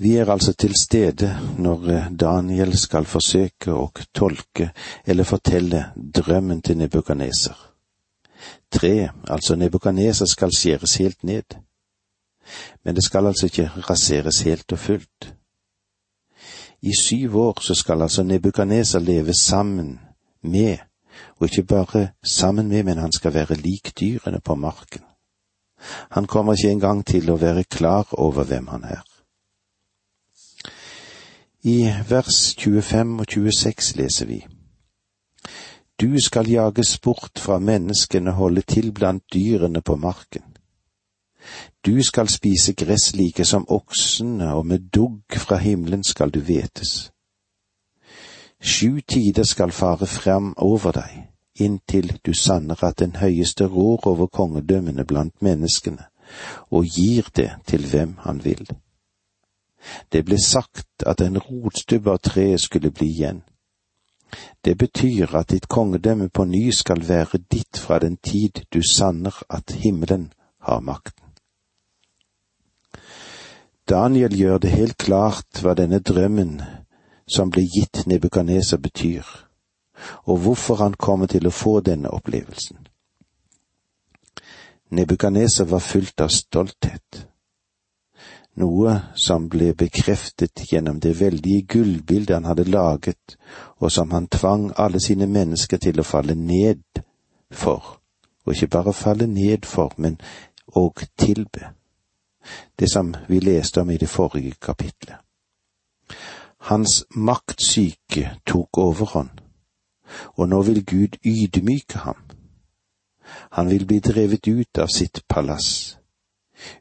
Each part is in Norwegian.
Vi er altså til stede når eh, Daniel skal forsøke å tolke eller fortelle drømmen til Nebukaneser. Tre, altså Nebukaneser, skal skjæres helt ned. Men det skal altså ikke raseres helt og fullt. I syv år så skal altså Nebukaneser leve sammen med, og ikke bare sammen med, men han skal være lik dyrene på marken. Han kommer ikke engang til å være klar over hvem han er. I vers 25 og 26 leser vi. Du skal jages bort fra menneskene holde til blant dyrene på marken. Du skal spise gress like som oksene, og med dugg fra himmelen skal du hvetes. Sju tider skal fare frem over deg, inntil du sanner at den høyeste rår over kongedømmene blant menneskene, og gir det til hvem han vil. Det ble sagt at en rotstubbe av treet skulle bli igjen. Det betyr at ditt kongedømme på ny skal være ditt fra den tid du sanner at himmelen har makten. Daniel gjør det helt klart hva denne drømmen som ble gitt Nebukadneser betyr, og hvorfor han kommer til å få denne opplevelsen. Nebukadneser var fylt av stolthet noe som ble bekreftet gjennom det veldige gullbildet han hadde laget, og som han tvang alle sine mennesker til å falle ned for, og ikke bare falle ned for, men og tilbe. Det som vi leste om i det forrige kapitlet. Hans maktsyke tok overhånd, og nå vil Gud ydmyke ham. Han vil bli drevet ut av sitt palass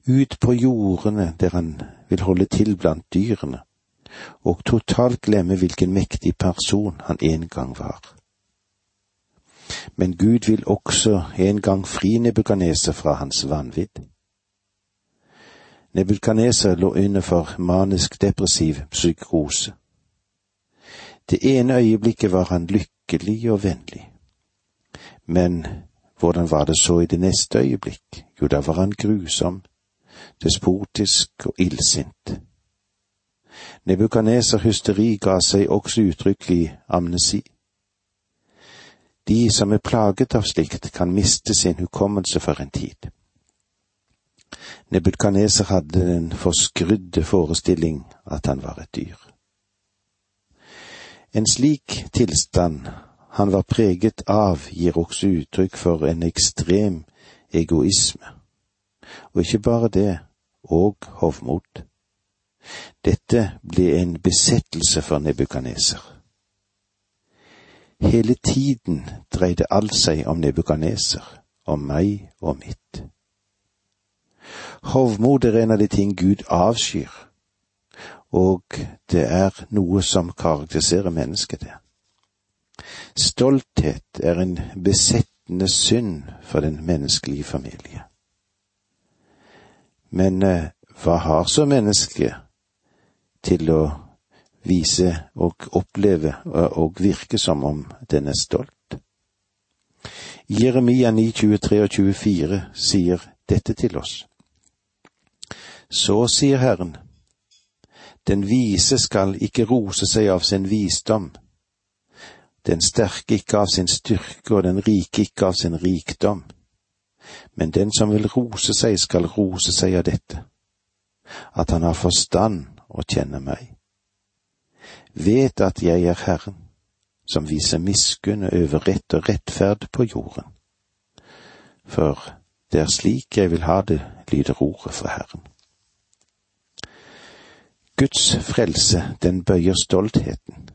ut på jordene der han vil holde til blant dyrene, og totalt glemme hvilken mektig person han en gang var. Men Gud vil også en gang fri Nebukadneser fra hans vanvidd. Nebukadneser lå under for manisk depressiv psykose. Det ene øyeblikket var han lykkelig og vennlig. Men hvordan var det så i det neste øyeblikk? Jo, da var han grusom, despotisk og illsint. Nebukaneser hysteri ga seg også uttrykk i amnesi. De som er plaget av slikt, kan miste sin hukommelse for en tid. Nebukadneser hadde den forskrudde forestilling at han var et dyr. En slik tilstand han var preget av, gir også uttrykk for en ekstrem egoisme. Og ikke bare det, og hovmod. Dette ble en besettelse for Nebukaneser. Hele tiden dreide alt seg om Nebukaneser, om meg og mitt. Hovmod er en av de ting Gud avskyr, og det er noe som karakteriserer mennesket, det. Stolthet er en besettende synd for den menneskelige familie. Men eh, hva har så mennesket til å vise og oppleve og virke som om den er stolt? Jeremia 9, 23 og 24 sier dette til oss. Så sier Herren, den vise skal ikke rose seg av sin visdom, den sterke ikke av sin styrke og den rike ikke av sin rikdom. Men den som vil rose seg, skal rose seg av dette, at han har forstand og kjenner meg. Vet at jeg er Herren, som viser miskunn over rett og rettferd på jorden. For det er slik jeg vil ha det, lyder ordet fra Herren. Guds frelse, den bøyer stoltheten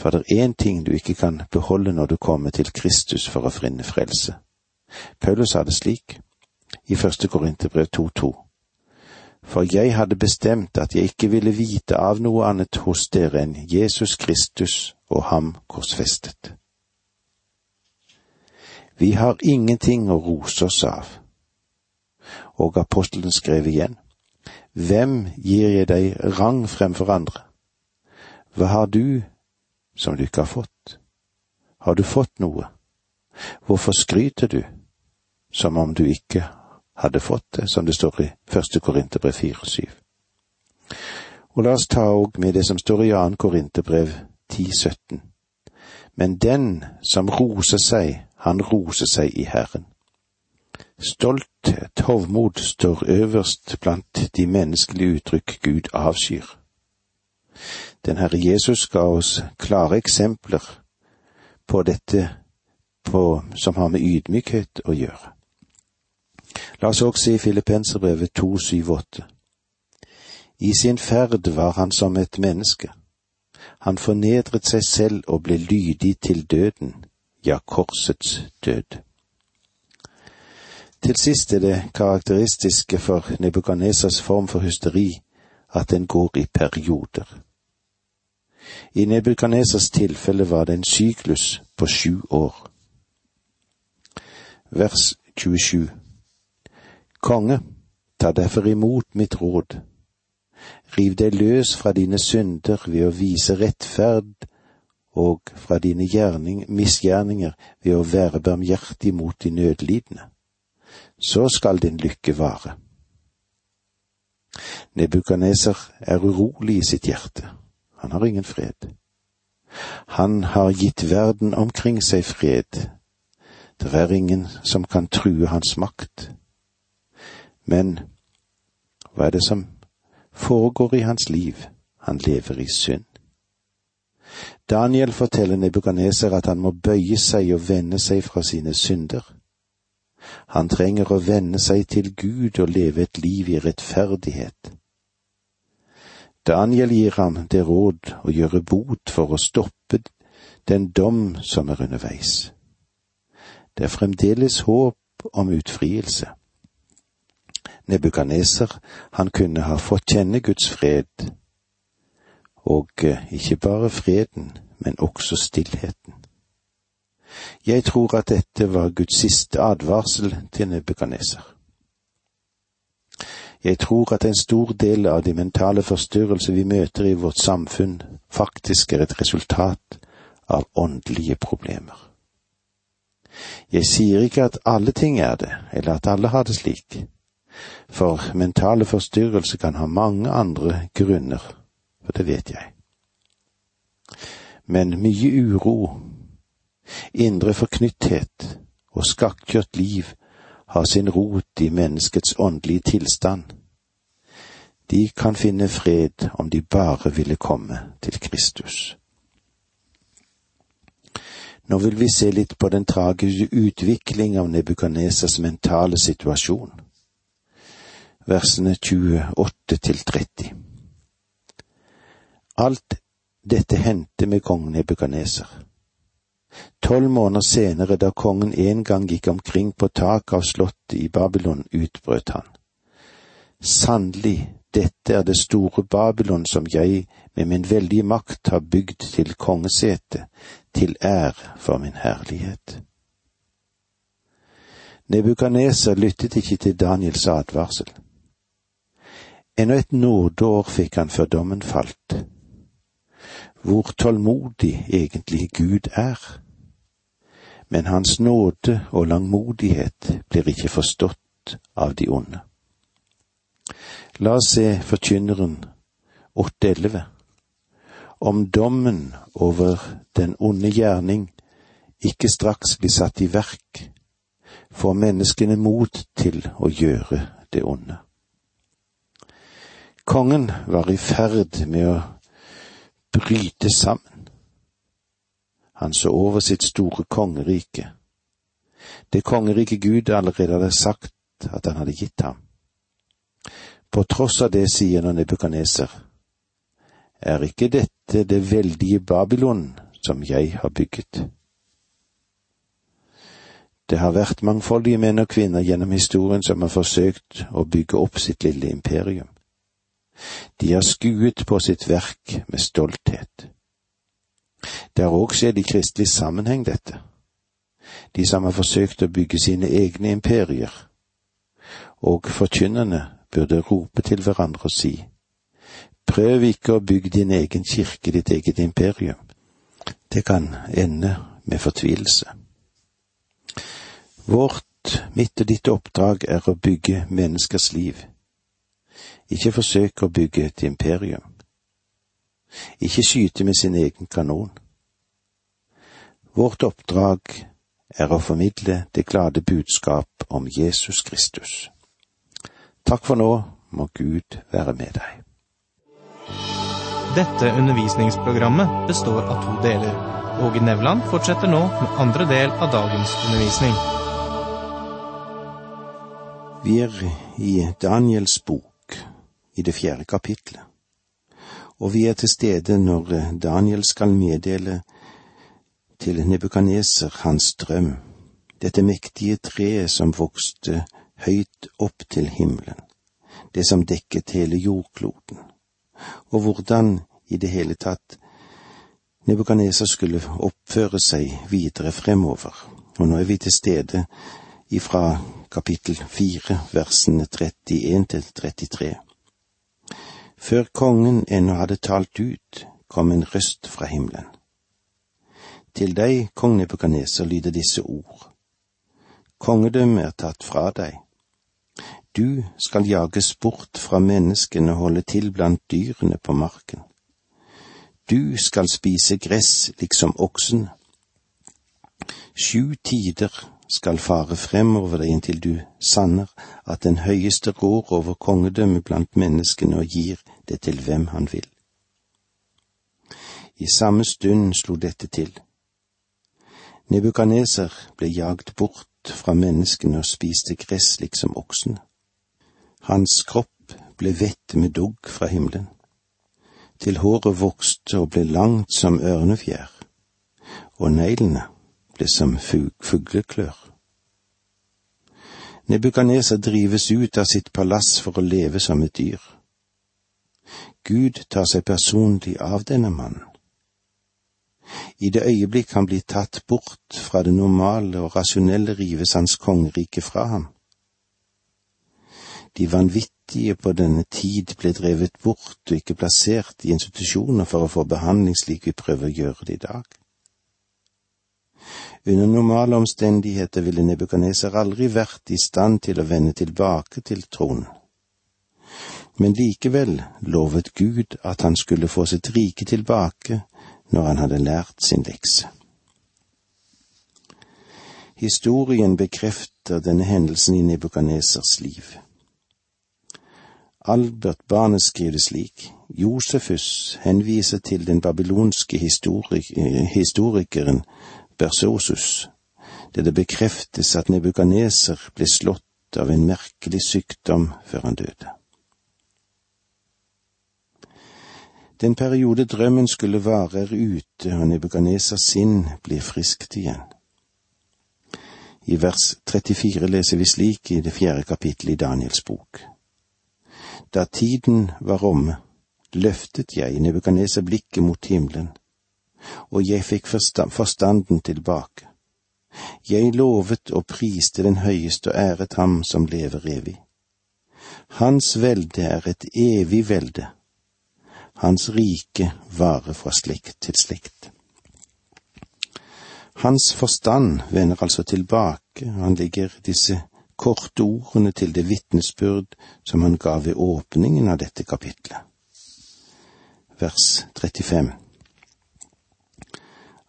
for det er én ting du ikke kan beholde når du kommer til Kristus for å finne frelse. Paulus sa det slik i første Korinterbrev 2.2. For jeg hadde bestemt at jeg ikke ville vite av noe annet hos dere enn Jesus Kristus og ham korsfestet. Vi har ingenting å rose oss av. Og apostelen skrev igjen, Hvem gir jeg deg rang fremfor andre? Hva har du som du ikke har fått? Har du fått noe? Hvorfor skryter du, som om du ikke hadde fått det, som det står i første Korinterbrev 4,7? Og la oss ta òg med det som står i 2. Korinterbrev 10,17. Men den som roser seg, han roser seg i Herren. Stolthet, hovmod, står øverst blant de menneskelige uttrykk Gud avskyr. Den Herre Jesus ga oss klare eksempler på dette på, som har med ydmykhet å gjøre. La oss også se i Filippenserbrevet 2, 7, 8. I sin ferd var han som et menneske. Han fornedret seg selv og ble lydig til døden, ja, korsets død. Til sist er det karakteristiske for Nebukadnesas form for hysteri at den går i perioder. I Nebukadnesas tilfelle var det en syklus på sju år. Vers 27 Konge, ta derfor imot mitt råd. Riv deg løs fra dine synder ved å vise rettferd og fra dine gjerning, misgjerninger ved å være barmhjertig mot de nødlidende. Så skal din lykke vare. Nebukaneser er urolig i sitt hjerte. Han har ingen fred. Han har gitt verden omkring seg fred. Det er ingen som kan true hans makt. Men hva er det som foregår i hans liv? Han lever i synd. Daniel forteller Nebukaneser at han må bøye seg og vende seg fra sine synder. Han trenger å vende seg til Gud og leve et liv i rettferdighet. Daniel gir ham det råd å gjøre bot for å stoppe den dom som er underveis. Det er fremdeles håp om utfrielse. Nebukaneser, han kunne ha fått kjenne Guds fred, og eh, ikke bare freden, men også stillheten. Jeg tror at dette var Guds siste advarsel til Nebukaneser. Jeg tror at en stor del av de mentale forstyrrelser vi møter i vårt samfunn, faktisk er et resultat av åndelige problemer. Jeg sier ikke at alle ting er det, eller at alle har det slik, for mentale forstyrrelser kan ha mange andre grunner, for det vet jeg. Men mye uro, indre forknytthet og skakkjørt liv har sin rot i menneskets åndelige tilstand. De kan finne fred om de bare ville komme til Kristus. Nå vil vi se litt på den tragiske utvikling av Nebukanesas mentale situasjon. Versene 28 til 30. Alt dette hendte med kong Nebukaneser. Tolv måneder senere, da kongen en gang gikk omkring på taket av slottet i Babylon, utbrøt han. Sannelig, dette er det store Babylon som jeg med min veldige makt har bygd til kongesete, til ære for min herlighet. Nebukaneser lyttet ikke til Daniels advarsel. Ennå et nådeår fikk han før dommen falt hvor tålmodig egentlig Gud er. Men hans nåde og langmodighet blir ikke forstått av de onde. La oss se Forkynneren 8.11. Om dommen over den onde gjerning ikke straks blir satt i verk, får menneskene mot til å gjøre det onde. Kongen var i ferd med å bryte sammen. Han så over sitt store kongerike, det kongerike Gud allerede hadde sagt at han hadde gitt ham. På tross av det sier nå Nebukaneser, er ikke dette det veldige Babylon som jeg har bygget? Det har vært mangfoldige menn og kvinner gjennom historien som har forsøkt å bygge opp sitt lille imperium. De har skuet på sitt verk med stolthet. Det har òg skjedd i kristelig sammenheng, dette. De som har forsøkt å bygge sine egne imperier. Og forkynnerne burde rope til hverandre og si, prøv ikke å bygge din egen kirke, ditt eget imperium. Det kan ende med fortvilelse. Vårt, mitt og ditt oppdrag er å bygge menneskers liv ikke forsøk å bygge et imperium. ikke skyte med sin egen kanon. Vårt oppdrag er å formidle det glade budskap om Jesus Kristus. Takk for nå, må Gud være med deg. Dette undervisningsprogrammet består av to deler. Åge Nevland fortsetter nå med andre del av dagens undervisning. Vi er i Daniels bok, i det fjerde kapitlet, og vi er til stede når Daniel skal meddele til Nebukaneser hans drøm, dette mektige treet som vokste høyt opp til himmelen, det som dekket hele jordkloden, og hvordan i det hele tatt Nebukaneser skulle oppføre seg videre fremover, og nå er vi til stede ifra kapittel fire, versene 31 til 33. Før kongen ennå hadde talt ut, kom en røst fra himmelen. Til deg, kong Nebukaneser, lyder disse ord. Kongedømmet er tatt fra deg. Du skal jages bort fra menneskene og holde til blant dyrene på marken. Du skal spise gress liksom oksen. Sju tider skal fare fremover deg inntil du sanner at den høyeste rår over kongedømmet blant menneskene og gir det til hvem han vil. I samme stund slo dette til. Nebukaneser ble jagd bort fra menneskene og spiste gress liksom oksene. Hans kropp ble vett med dugg fra himmelen, til håret vokste og ble langt som ørnefjær, og neglene ble som fugleklør. Nebukaneser drives ut av sitt palass for å leve som et dyr. Gud tar seg personlig av denne mannen i det øyeblikk han blir tatt bort fra det normale og rasjonelle, rives hans kongerike fra ham. De vanvittige på denne tid ble drevet bort og ikke plassert i institusjoner for å få behandling slik vi prøver å gjøre det i dag. Under normale omstendigheter ville Nebukadneser aldri vært i stand til å vende tilbake til tronen. Men likevel lovet Gud at han skulle få sitt rike tilbake når han hadde lært sin lekse. Historien bekrefter denne hendelsen i Nebukadnesers liv. Albert Barnes skriver det slik, Josefus henviser til den babylonske historikeren Bersosus, der det bekreftes at Nebukaneser ble slått av en merkelig sykdom før han døde. Den periode drømmen skulle vare er ute, og Nebukanesers sinn blir friskt igjen. I vers 34 leser vi slik i det fjerde kapittelet i Daniels bok. Da tiden var omme, løftet jeg Nebukaneser blikket mot himmelen, og jeg fikk forstanden tilbake. Jeg lovet og priste den høyeste og æret ham som lever evig. Hans velde er et evig velde hans rike varer fra slekt til slekt. Hans forstand vender altså tilbake, han legger disse korte ordene til det vitnesbyrd som han ga ved åpningen av dette kapitlet. Vers 35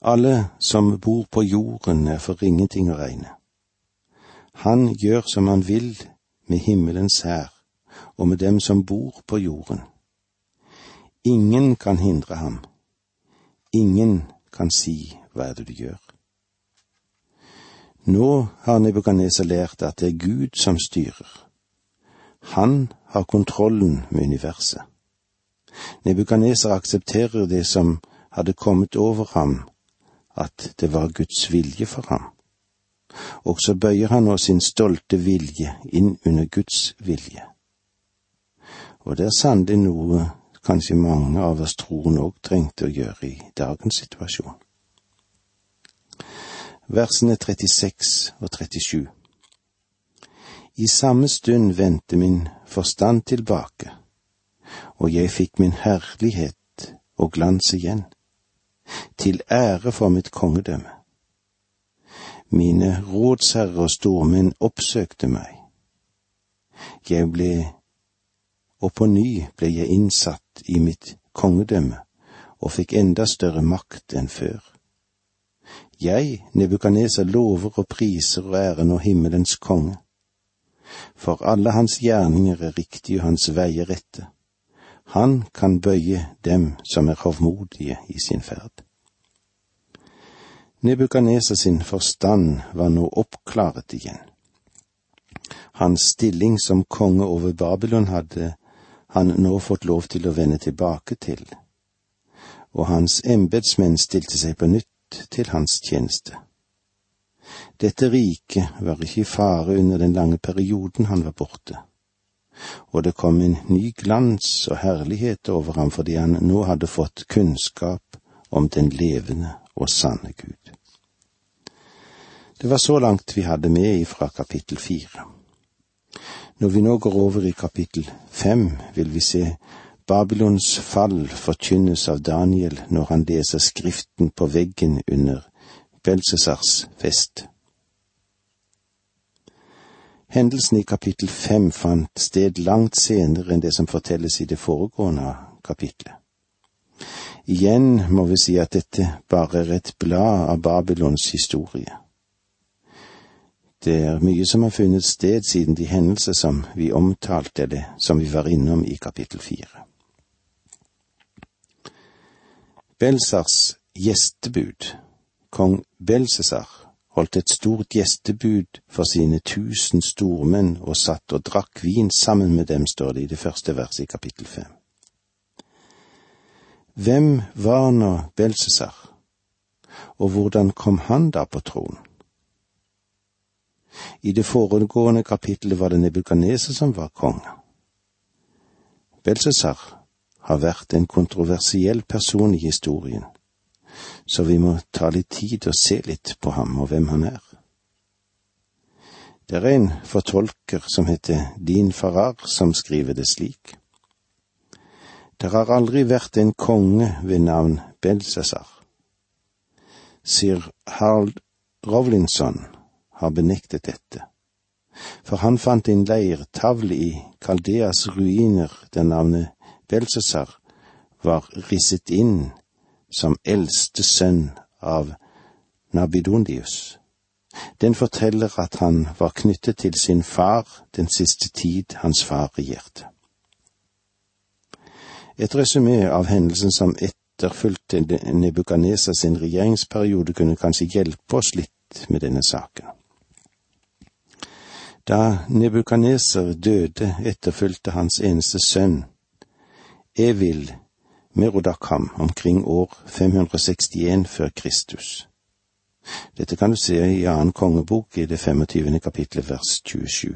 Alle som bor på jorden er for ingenting å regne. Han gjør som han vil med himmelens hær og med dem som bor på jorden. Ingen kan hindre ham. Ingen kan si hva er det du gjør. Nå har Nebukadneser lært at det er Gud som styrer. Han har kontrollen med universet. Nebukadneser aksepterer det som hadde kommet over ham, at det var Guds vilje for ham. Og så bøyer han nå sin stolte vilje inn under Guds vilje. Og det er sannelig noe kanskje mange av oss tror nok trengte å gjøre i dagens situasjon. Versene 36 og 37 I samme stund vendte min forstand tilbake, og jeg fikk min herlighet og glans igjen, til ære for mitt kongedømme. Mine rådsherrer og stormenn oppsøkte meg. Jeg ble og på ny ble jeg innsatt i mitt kongedømme og fikk enda større makt enn før. Jeg, Nebukaneser, lover og priser og ærer nå himmelens konge. For alle hans gjerninger er riktige og hans veier rette. Han kan bøye dem som er hovmodige i sin ferd. Nebukaneser sin forstand var nå oppklaret igjen. Hans stilling som konge over Babylon hadde han nå fått lov til å vende tilbake til, og hans embetsmenn stilte seg på nytt til hans tjeneste. Dette riket var ikke i fare under den lange perioden han var borte, og det kom en ny glans og herlighet over ham fordi han nå hadde fått kunnskap om den levende og sanne Gud. Det var så langt vi hadde med ifra kapittel fire. Når vi nå går over i kapittel fem, vil vi se Babylons fall forkynnes av Daniel når han leser Skriften på veggen under Belsesars fest. Hendelsen i kapittel fem fant sted langt senere enn det som fortelles i det foregående kapitlet. Igjen må vi si at dette bare er et blad av Babylons historie. Det er mye som har funnet sted siden de hendelser som vi omtalte, eller som vi var innom i kapittel fire. Belsars gjestebud, kong Belsesar, holdt et stort gjestebud for sine tusen stormenn og satt og drakk vin sammen med dem, står det i det første verset i kapittel fem. Hvem var nå Belsesar, og hvordan kom han da på tronen? I det foregående kapittelet var det Nebukadneser som var konge. Belsesar har vært en kontroversiell person i historien, så vi må ta litt tid og se litt på ham og hvem han er. Det er en fortolker som heter Din Farrar, som skriver det slik. Det har aldri vært en konge ved navn Belsesar. Sir Harald Rovlinson har benektet dette. For han fant en leirtavle i Kaldeas ruiner der navnet Belsesar var risset inn som eldste sønn av Nabidondius. Den forteller at han var knyttet til sin far den siste tid hans far regjerte. Et resymé av hendelsen som etterfulgte Nebukaneser sin regjeringsperiode, kunne kanskje hjelpe oss litt med denne saken. Da Nebukaneser døde, etterfulgte hans eneste sønn, Evil Merodakam, omkring år 561 før Kristus. Dette kan du se i annen kongebok i det 25. kapitlet vers 27.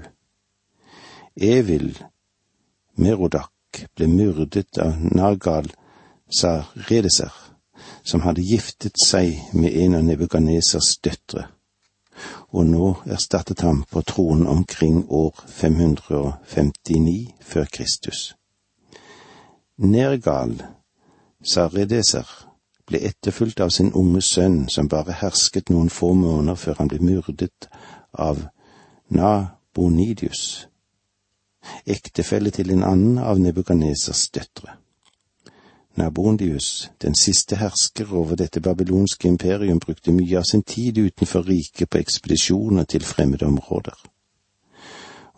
Evil Merodak ble myrdet av Nargal Saredeser, som hadde giftet seg med en av Nebukanesers døtre og nå erstattet ham på tronen omkring år 559 før Kristus. Nergal, Saredeser, ble etterfulgt av sin unge sønn, som bare hersket noen få måneder før han ble myrdet av Nabonidius, ektefelle til en annen av Nebukadnesers døtre. Nabondius, den siste hersker over dette babylonske imperium, brukte mye av sin tid utenfor riket på ekspedisjoner til fremmede områder.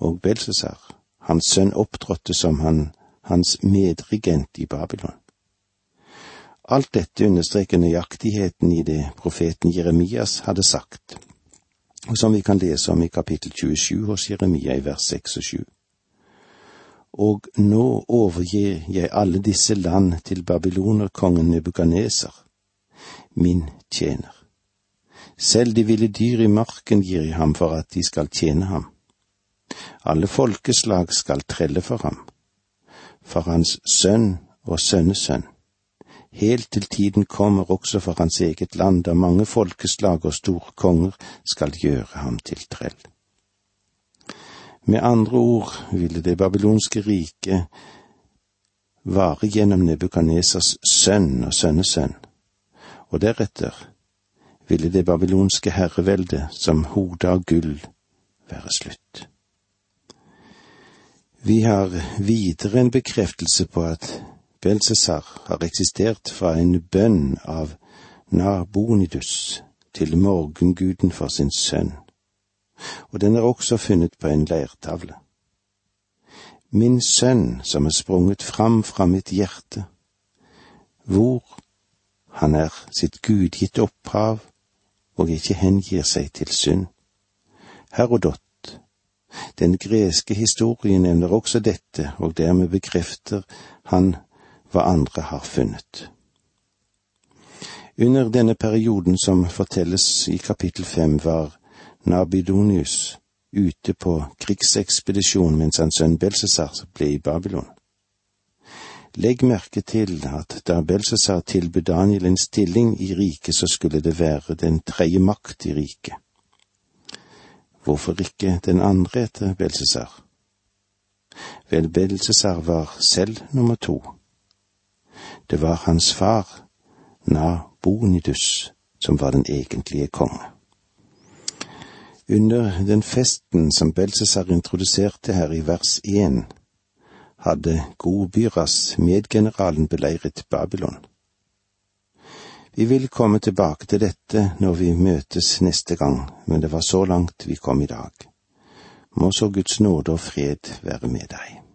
Og Belsesar, hans sønn, opptrådte som han, hans medregent i Babylon. Alt dette understreker nøyaktigheten i det profeten Jeremias hadde sagt, og som vi kan lese om i kapittel 27 hos Jeremia i vers 6 og 7 og nå overgir jeg alle disse land til babylonerkongen Nebukaneser, min tjener. Selv de ville dyr i marken gir jeg ham for at de skal tjene ham. Alle folkeslag skal trelle for ham, for hans sønn og sønnesønn. Helt til tiden kommer også for hans eget land, da mange folkeslag og store konger skal gjøre ham til trell. Med andre ord ville det babylonske riket vare gjennom Nebukanesers sønn og sønnesønn, og deretter ville det babylonske herreveldet som hode av gull være slutt. Vi har videre en bekreftelse på at Belsesar har eksistert fra en bønn av Nabonidus til morgenguden for sin sønn, og den er også funnet på en leirtavle. Min sønn som er sprunget fram fra mitt hjerte, hvor han er sitt gudgitte opphav og ikke hengir seg til synd. Herodot, den greske historien nevner også dette, og dermed bekrefter han hva andre har funnet. Under denne perioden som fortelles i kapittel fem, var Nabidonius ute på krigsekspedisjon mens hans sønn Belsesar ble i Babylon. Legg merke til at da Belsesar tilbød Daniel en stilling i riket, så skulle det være den tredje makt i riket. Hvorfor ikke den andre etter Belsesar? Vel, Belsesar var selv nummer to. Det var hans far, Nabonidus, som var den egentlige konge. Under den festen som Belsesar introduserte her i vers én, hadde Gobyras medgeneralen beleiret Babylon. Vi vil komme tilbake til dette når vi møtes neste gang, men det var så langt vi kom i dag. Må så Guds nåde og fred være med deg.